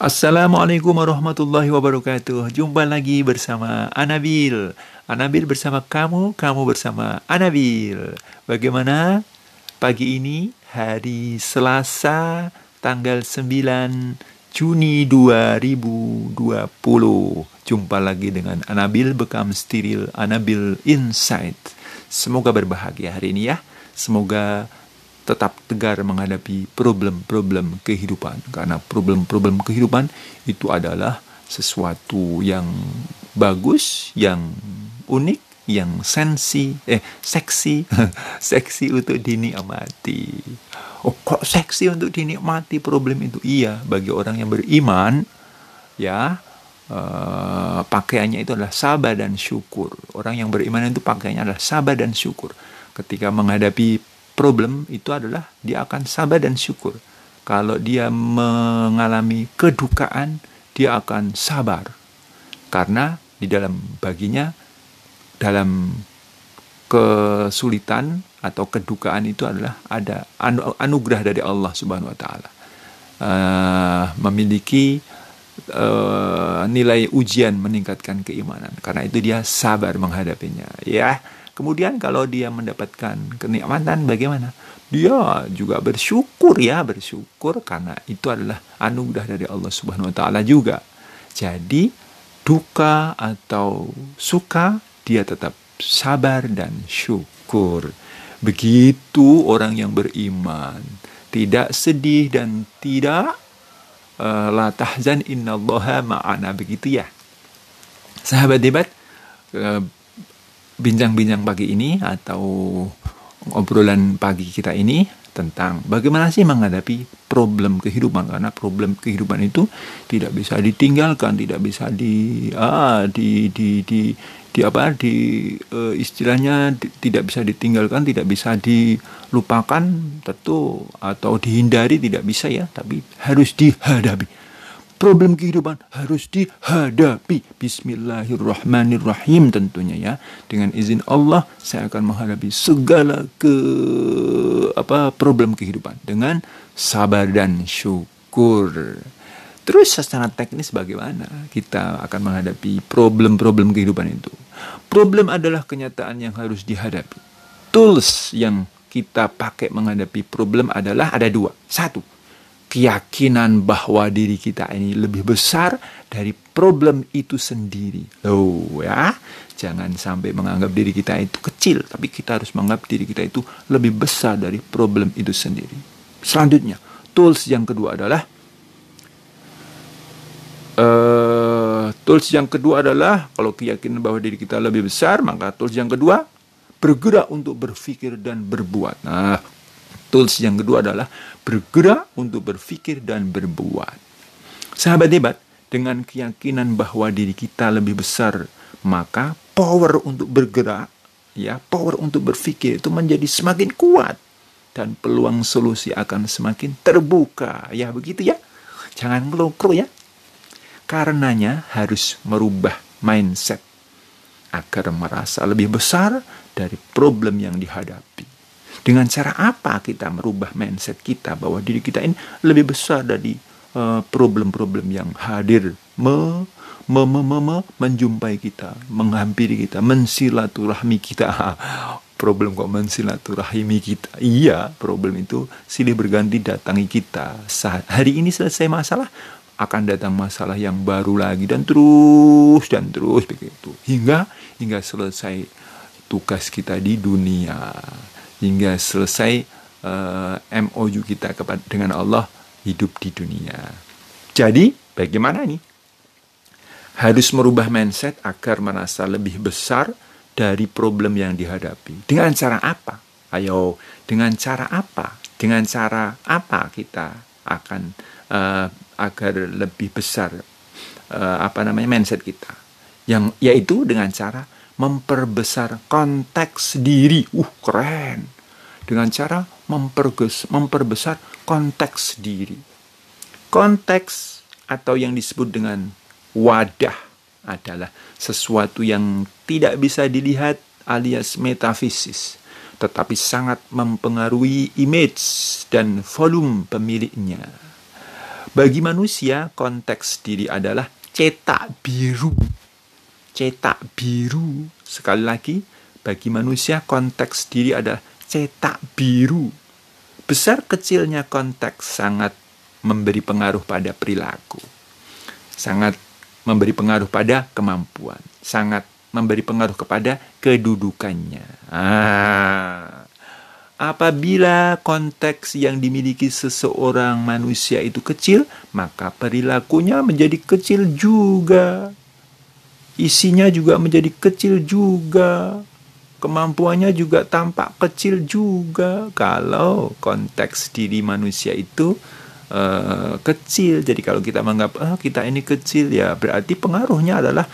Assalamualaikum warahmatullahi wabarakatuh. Jumpa lagi bersama Anabil. Anabil bersama kamu, kamu bersama Anabil. Bagaimana pagi ini hari Selasa tanggal 9 Juni 2020. Jumpa lagi dengan Anabil Bekam Steril, Anabil Insight. Semoga berbahagia hari ini ya. Semoga tetap tegar menghadapi problem-problem kehidupan karena problem-problem kehidupan itu adalah sesuatu yang bagus, yang unik, yang sensi, eh seksi, seksi untuk dinikmati. Oh, kok seksi untuk dinikmati problem itu? Iya, bagi orang yang beriman, ya uh, pakaiannya itu adalah sabar dan syukur. Orang yang beriman itu pakaiannya adalah sabar dan syukur. Ketika menghadapi problem itu adalah dia akan sabar dan syukur. Kalau dia mengalami kedukaan, dia akan sabar. Karena di dalam baginya, dalam kesulitan atau kedukaan itu adalah ada anugerah dari Allah Subhanahu wa taala. Uh, memiliki uh, nilai ujian meningkatkan keimanan. Karena itu dia sabar menghadapinya, ya. Kemudian kalau dia mendapatkan kenikmatan bagaimana? Dia juga bersyukur ya, bersyukur karena itu adalah anugerah dari Allah Subhanahu wa taala juga. Jadi duka atau suka dia tetap sabar dan syukur. Begitu orang yang beriman, tidak sedih dan tidak uh, la tahzan innallaha ma'ana begitu ya. Sahabat debat uh, bincang-bincang pagi ini atau obrolan pagi kita ini tentang bagaimana sih menghadapi problem kehidupan. Karena problem kehidupan itu tidak bisa ditinggalkan tidak bisa di ah di di di, di apa di uh, istilahnya di, tidak bisa ditinggalkan tidak bisa dilupakan tentu atau dihindari tidak bisa ya tapi harus dihadapi problem kehidupan harus dihadapi. Bismillahirrahmanirrahim tentunya ya. Dengan izin Allah saya akan menghadapi segala ke apa problem kehidupan dengan sabar dan syukur. Terus secara teknis bagaimana kita akan menghadapi problem-problem kehidupan itu? Problem adalah kenyataan yang harus dihadapi. Tools yang kita pakai menghadapi problem adalah ada dua. Satu, keyakinan bahwa diri kita ini lebih besar dari problem itu sendiri. Loh ya, jangan sampai menganggap diri kita itu kecil, tapi kita harus menganggap diri kita itu lebih besar dari problem itu sendiri. Selanjutnya, tools yang kedua adalah uh, tools yang kedua adalah kalau keyakinan bahwa diri kita lebih besar, maka tools yang kedua bergerak untuk berpikir dan berbuat. Nah, Tools yang kedua adalah bergerak untuk berpikir dan berbuat. Sahabat hebat, dengan keyakinan bahwa diri kita lebih besar, maka power untuk bergerak, ya, power untuk berpikir itu menjadi semakin kuat dan peluang solusi akan semakin terbuka. Ya, begitu ya. Jangan melukro ya. Karenanya harus merubah mindset agar merasa lebih besar dari problem yang dihadapi. Dengan cara apa kita merubah mindset kita bahwa diri kita ini lebih besar dari eh, problem-problem uh, yang hadir me, me, me, me, me, menjumpai kita, menghampiri kita, mensilaturahmi kita. problem kok mensilaturahmi kita. Iya, problem itu silih berganti datangi kita. Saat hari ini selesai masalah, akan datang masalah yang baru lagi dan terus dan terus begitu hingga hingga selesai tugas kita di dunia hingga selesai uh, eh, MOU kita kepada dengan Allah hidup di dunia. Jadi, bagaimana nih? Harus merubah mindset agar merasa lebih besar dari problem yang dihadapi. Dengan cara apa? Ayo, dengan cara apa? Dengan cara apa kita akan uh, agar lebih besar uh, apa namanya mindset kita? Yang yaitu dengan cara memperbesar konteks diri. Uh, keren. Dengan cara memperges, memperbesar konteks diri. Konteks atau yang disebut dengan wadah adalah sesuatu yang tidak bisa dilihat alias metafisis, tetapi sangat mempengaruhi image dan volume pemiliknya. Bagi manusia, konteks diri adalah cetak biru. Cetak biru. Sekali lagi, bagi manusia konteks diri adalah cetak biru. Besar kecilnya konteks sangat memberi pengaruh pada perilaku. Sangat memberi pengaruh pada kemampuan. Sangat memberi pengaruh kepada kedudukannya. Ah. Apabila konteks yang dimiliki seseorang manusia itu kecil, maka perilakunya menjadi kecil juga. Isinya juga menjadi kecil juga. Kemampuannya juga tampak kecil juga kalau konteks diri manusia itu uh, kecil. Jadi kalau kita menganggap oh, kita ini kecil ya berarti pengaruhnya adalah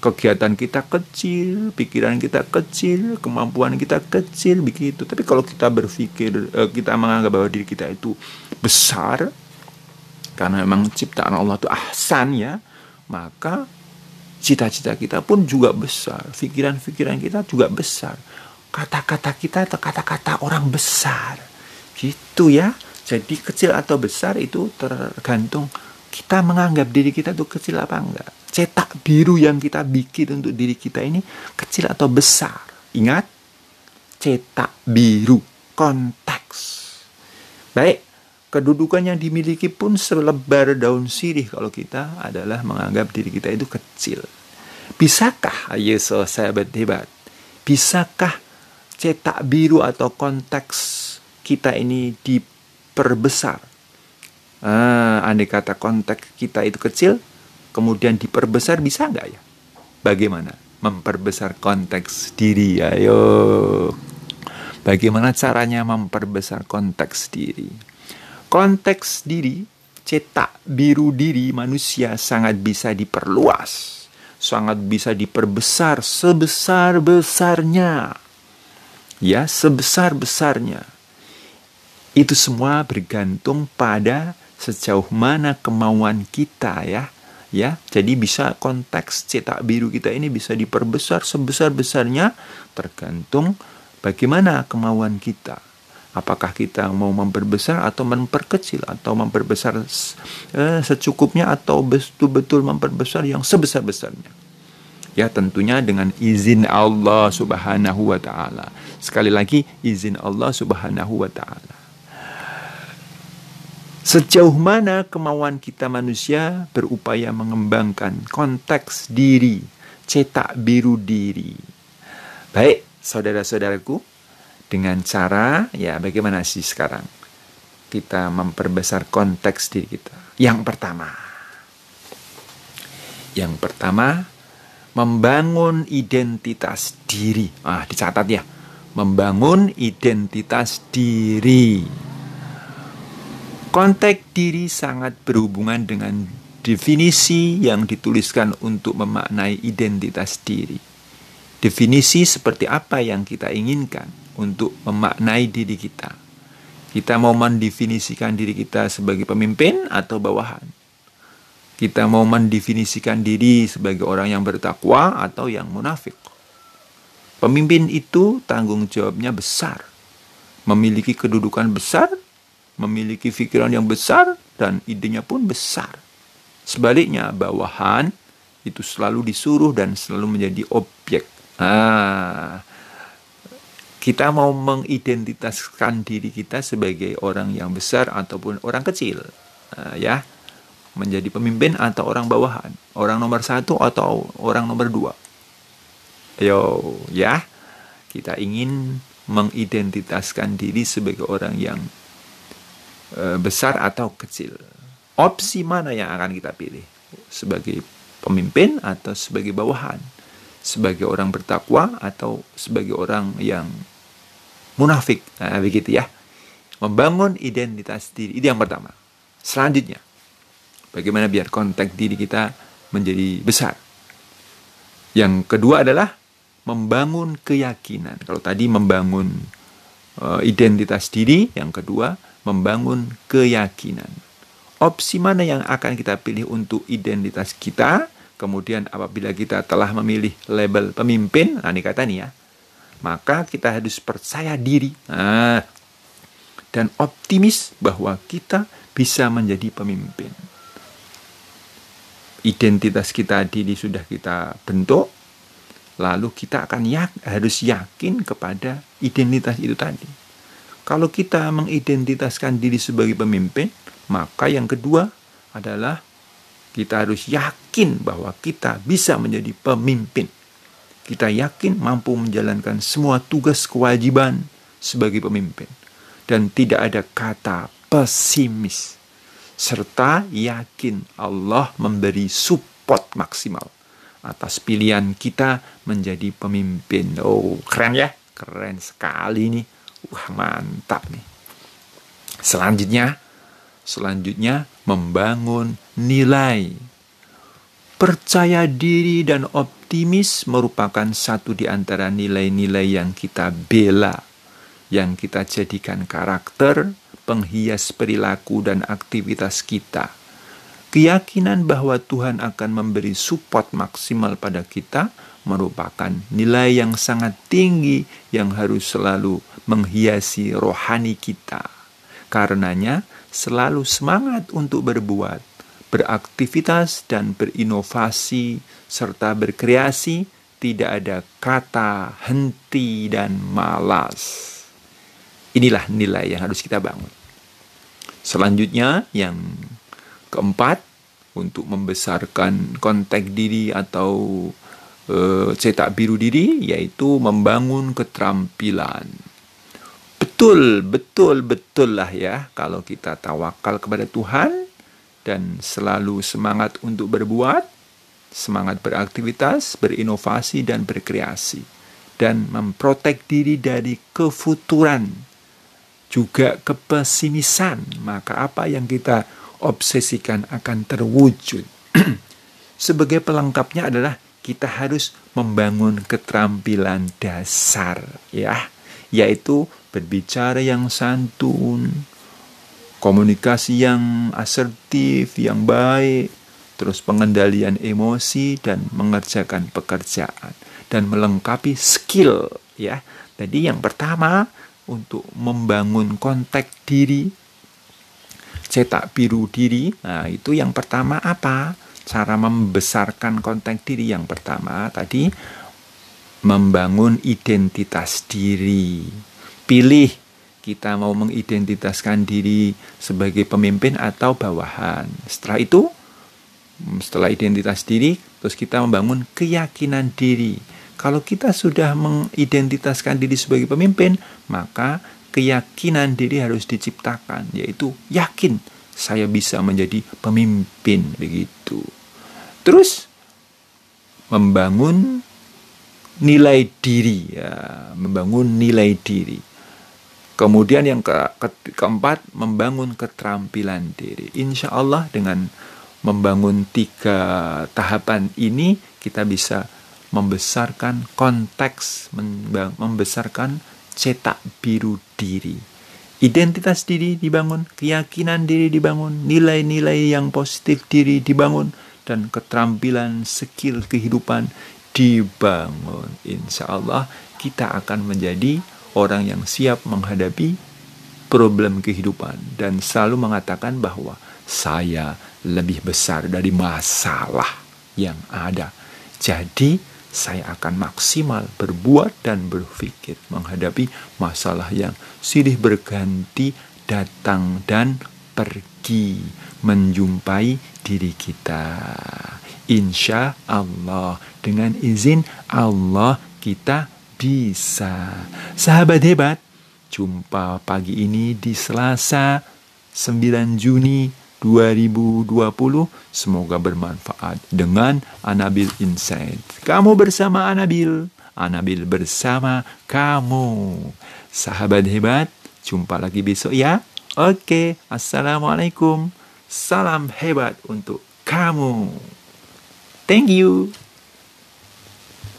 kegiatan kita kecil, pikiran kita kecil, kemampuan kita kecil begitu. Tapi kalau kita berpikir uh, kita menganggap bahwa diri kita itu besar karena memang ciptaan Allah itu ahsan ya, maka cita-cita kita pun juga besar, pikiran-pikiran kita juga besar. Kata-kata kita atau kata-kata orang besar. Gitu ya. Jadi kecil atau besar itu tergantung kita menganggap diri kita itu kecil apa enggak. Cetak biru yang kita bikin untuk diri kita ini kecil atau besar. Ingat, cetak biru, konteks. Baik, kedudukan yang dimiliki pun selebar daun sirih kalau kita adalah menganggap diri kita itu kecil. Bisakah, ayo so sahabat hebat, bisakah cetak biru atau konteks kita ini di diperbesar. Ah, andai kata konteks kita itu kecil, kemudian diperbesar bisa nggak ya? Bagaimana memperbesar konteks diri? Ayo, bagaimana caranya memperbesar konteks diri? Konteks diri, cetak biru diri manusia sangat bisa diperluas, sangat bisa diperbesar sebesar-besarnya. Ya, sebesar-besarnya itu semua bergantung pada sejauh mana kemauan kita ya. Ya, jadi bisa konteks cetak biru kita ini bisa diperbesar sebesar-besarnya tergantung bagaimana kemauan kita. Apakah kita mau memperbesar atau memperkecil atau memperbesar eh, secukupnya atau betul-betul memperbesar yang sebesar-besarnya. Ya, tentunya dengan izin Allah Subhanahu wa taala. Sekali lagi izin Allah Subhanahu wa taala. Sejauh mana kemauan kita manusia berupaya mengembangkan konteks diri, cetak biru diri. Baik, saudara-saudaraku, dengan cara ya bagaimana sih sekarang kita memperbesar konteks diri kita. Yang pertama, yang pertama membangun identitas diri. Ah, dicatat ya. Membangun identitas diri. Konteks diri sangat berhubungan dengan definisi yang dituliskan untuk memaknai identitas diri. Definisi seperti apa yang kita inginkan untuk memaknai diri kita. Kita mau mendefinisikan diri kita sebagai pemimpin atau bawahan. Kita mau mendefinisikan diri sebagai orang yang bertakwa atau yang munafik. Pemimpin itu tanggung jawabnya besar, memiliki kedudukan besar memiliki pikiran yang besar dan idenya pun besar. Sebaliknya, bawahan itu selalu disuruh dan selalu menjadi objek. Ah, kita mau mengidentitaskan diri kita sebagai orang yang besar ataupun orang kecil, ah, ya, menjadi pemimpin atau orang bawahan, orang nomor satu atau orang nomor dua. Ayo, ya, kita ingin mengidentitaskan diri sebagai orang yang Eh, besar atau kecil. Opsi mana yang akan kita pilih? Sebagai pemimpin atau sebagai bawahan? Sebagai orang bertakwa atau sebagai orang yang munafik? Nah, begitu ya. Membangun identitas diri. Itu yang pertama. Selanjutnya, bagaimana biar konteks diri kita menjadi besar. Yang kedua adalah membangun keyakinan. Kalau tadi membangun uh, identitas diri, yang kedua membangun keyakinan. Opsi mana yang akan kita pilih untuk identitas kita? Kemudian apabila kita telah memilih label pemimpin, nah ini kata nih ya, maka kita harus percaya diri nah, dan optimis bahwa kita bisa menjadi pemimpin. Identitas kita diri sudah kita bentuk, lalu kita akan yak, harus yakin kepada identitas itu tadi. Kalau kita mengidentitaskan diri sebagai pemimpin, maka yang kedua adalah kita harus yakin bahwa kita bisa menjadi pemimpin. Kita yakin mampu menjalankan semua tugas kewajiban sebagai pemimpin. Dan tidak ada kata pesimis. Serta yakin Allah memberi support maksimal atas pilihan kita menjadi pemimpin. Oh, keren ya? Keren sekali nih. Wah, mantap nih. Selanjutnya, selanjutnya membangun nilai. Percaya diri dan optimis merupakan satu di antara nilai-nilai yang kita bela, yang kita jadikan karakter, penghias perilaku dan aktivitas kita Keyakinan bahwa Tuhan akan memberi support maksimal pada kita merupakan nilai yang sangat tinggi yang harus selalu menghiasi rohani kita. Karenanya, selalu semangat untuk berbuat, beraktivitas, dan berinovasi, serta berkreasi. Tidak ada kata henti dan malas. Inilah nilai yang harus kita bangun. Selanjutnya, yang Keempat, untuk membesarkan kontak diri atau e, cetak biru diri, yaitu membangun keterampilan. Betul, betul, betul lah ya, kalau kita tawakal kepada Tuhan dan selalu semangat untuk berbuat, semangat beraktivitas, berinovasi, dan berkreasi, dan memprotek diri dari kefuturan, juga kepesimisan. Maka, apa yang kita obsesikan akan terwujud. Sebagai pelengkapnya adalah kita harus membangun keterampilan dasar ya, yaitu berbicara yang santun, komunikasi yang asertif, yang baik, terus pengendalian emosi dan mengerjakan pekerjaan dan melengkapi skill ya. Jadi yang pertama untuk membangun kontak diri cetak biru diri. Nah, itu yang pertama apa? Cara membesarkan konten diri yang pertama tadi membangun identitas diri. Pilih kita mau mengidentitaskan diri sebagai pemimpin atau bawahan. Setelah itu, setelah identitas diri, terus kita membangun keyakinan diri. Kalau kita sudah mengidentitaskan diri sebagai pemimpin, maka keyakinan diri harus diciptakan, yaitu yakin saya bisa menjadi pemimpin begitu. Terus membangun nilai diri ya, membangun nilai diri. Kemudian yang ke, ke, keempat membangun keterampilan diri. Insya Allah dengan membangun tiga tahapan ini kita bisa membesarkan konteks, membesarkan cetak biru diri. Identitas diri dibangun, keyakinan diri dibangun, nilai-nilai yang positif diri dibangun, dan keterampilan skill kehidupan dibangun. Insya Allah kita akan menjadi orang yang siap menghadapi problem kehidupan dan selalu mengatakan bahwa saya lebih besar dari masalah yang ada. Jadi saya akan maksimal berbuat dan berpikir menghadapi masalah yang silih berganti datang dan pergi menjumpai diri kita. Insya Allah dengan izin Allah kita bisa. Sahabat hebat, jumpa pagi ini di Selasa 9 Juni 2020 semoga bermanfaat dengan Anabil Insight. Kamu bersama Anabil, Anabil bersama kamu. Sahabat hebat, jumpa lagi besok ya. Oke, Assalamualaikum. Salam hebat untuk kamu. Thank you.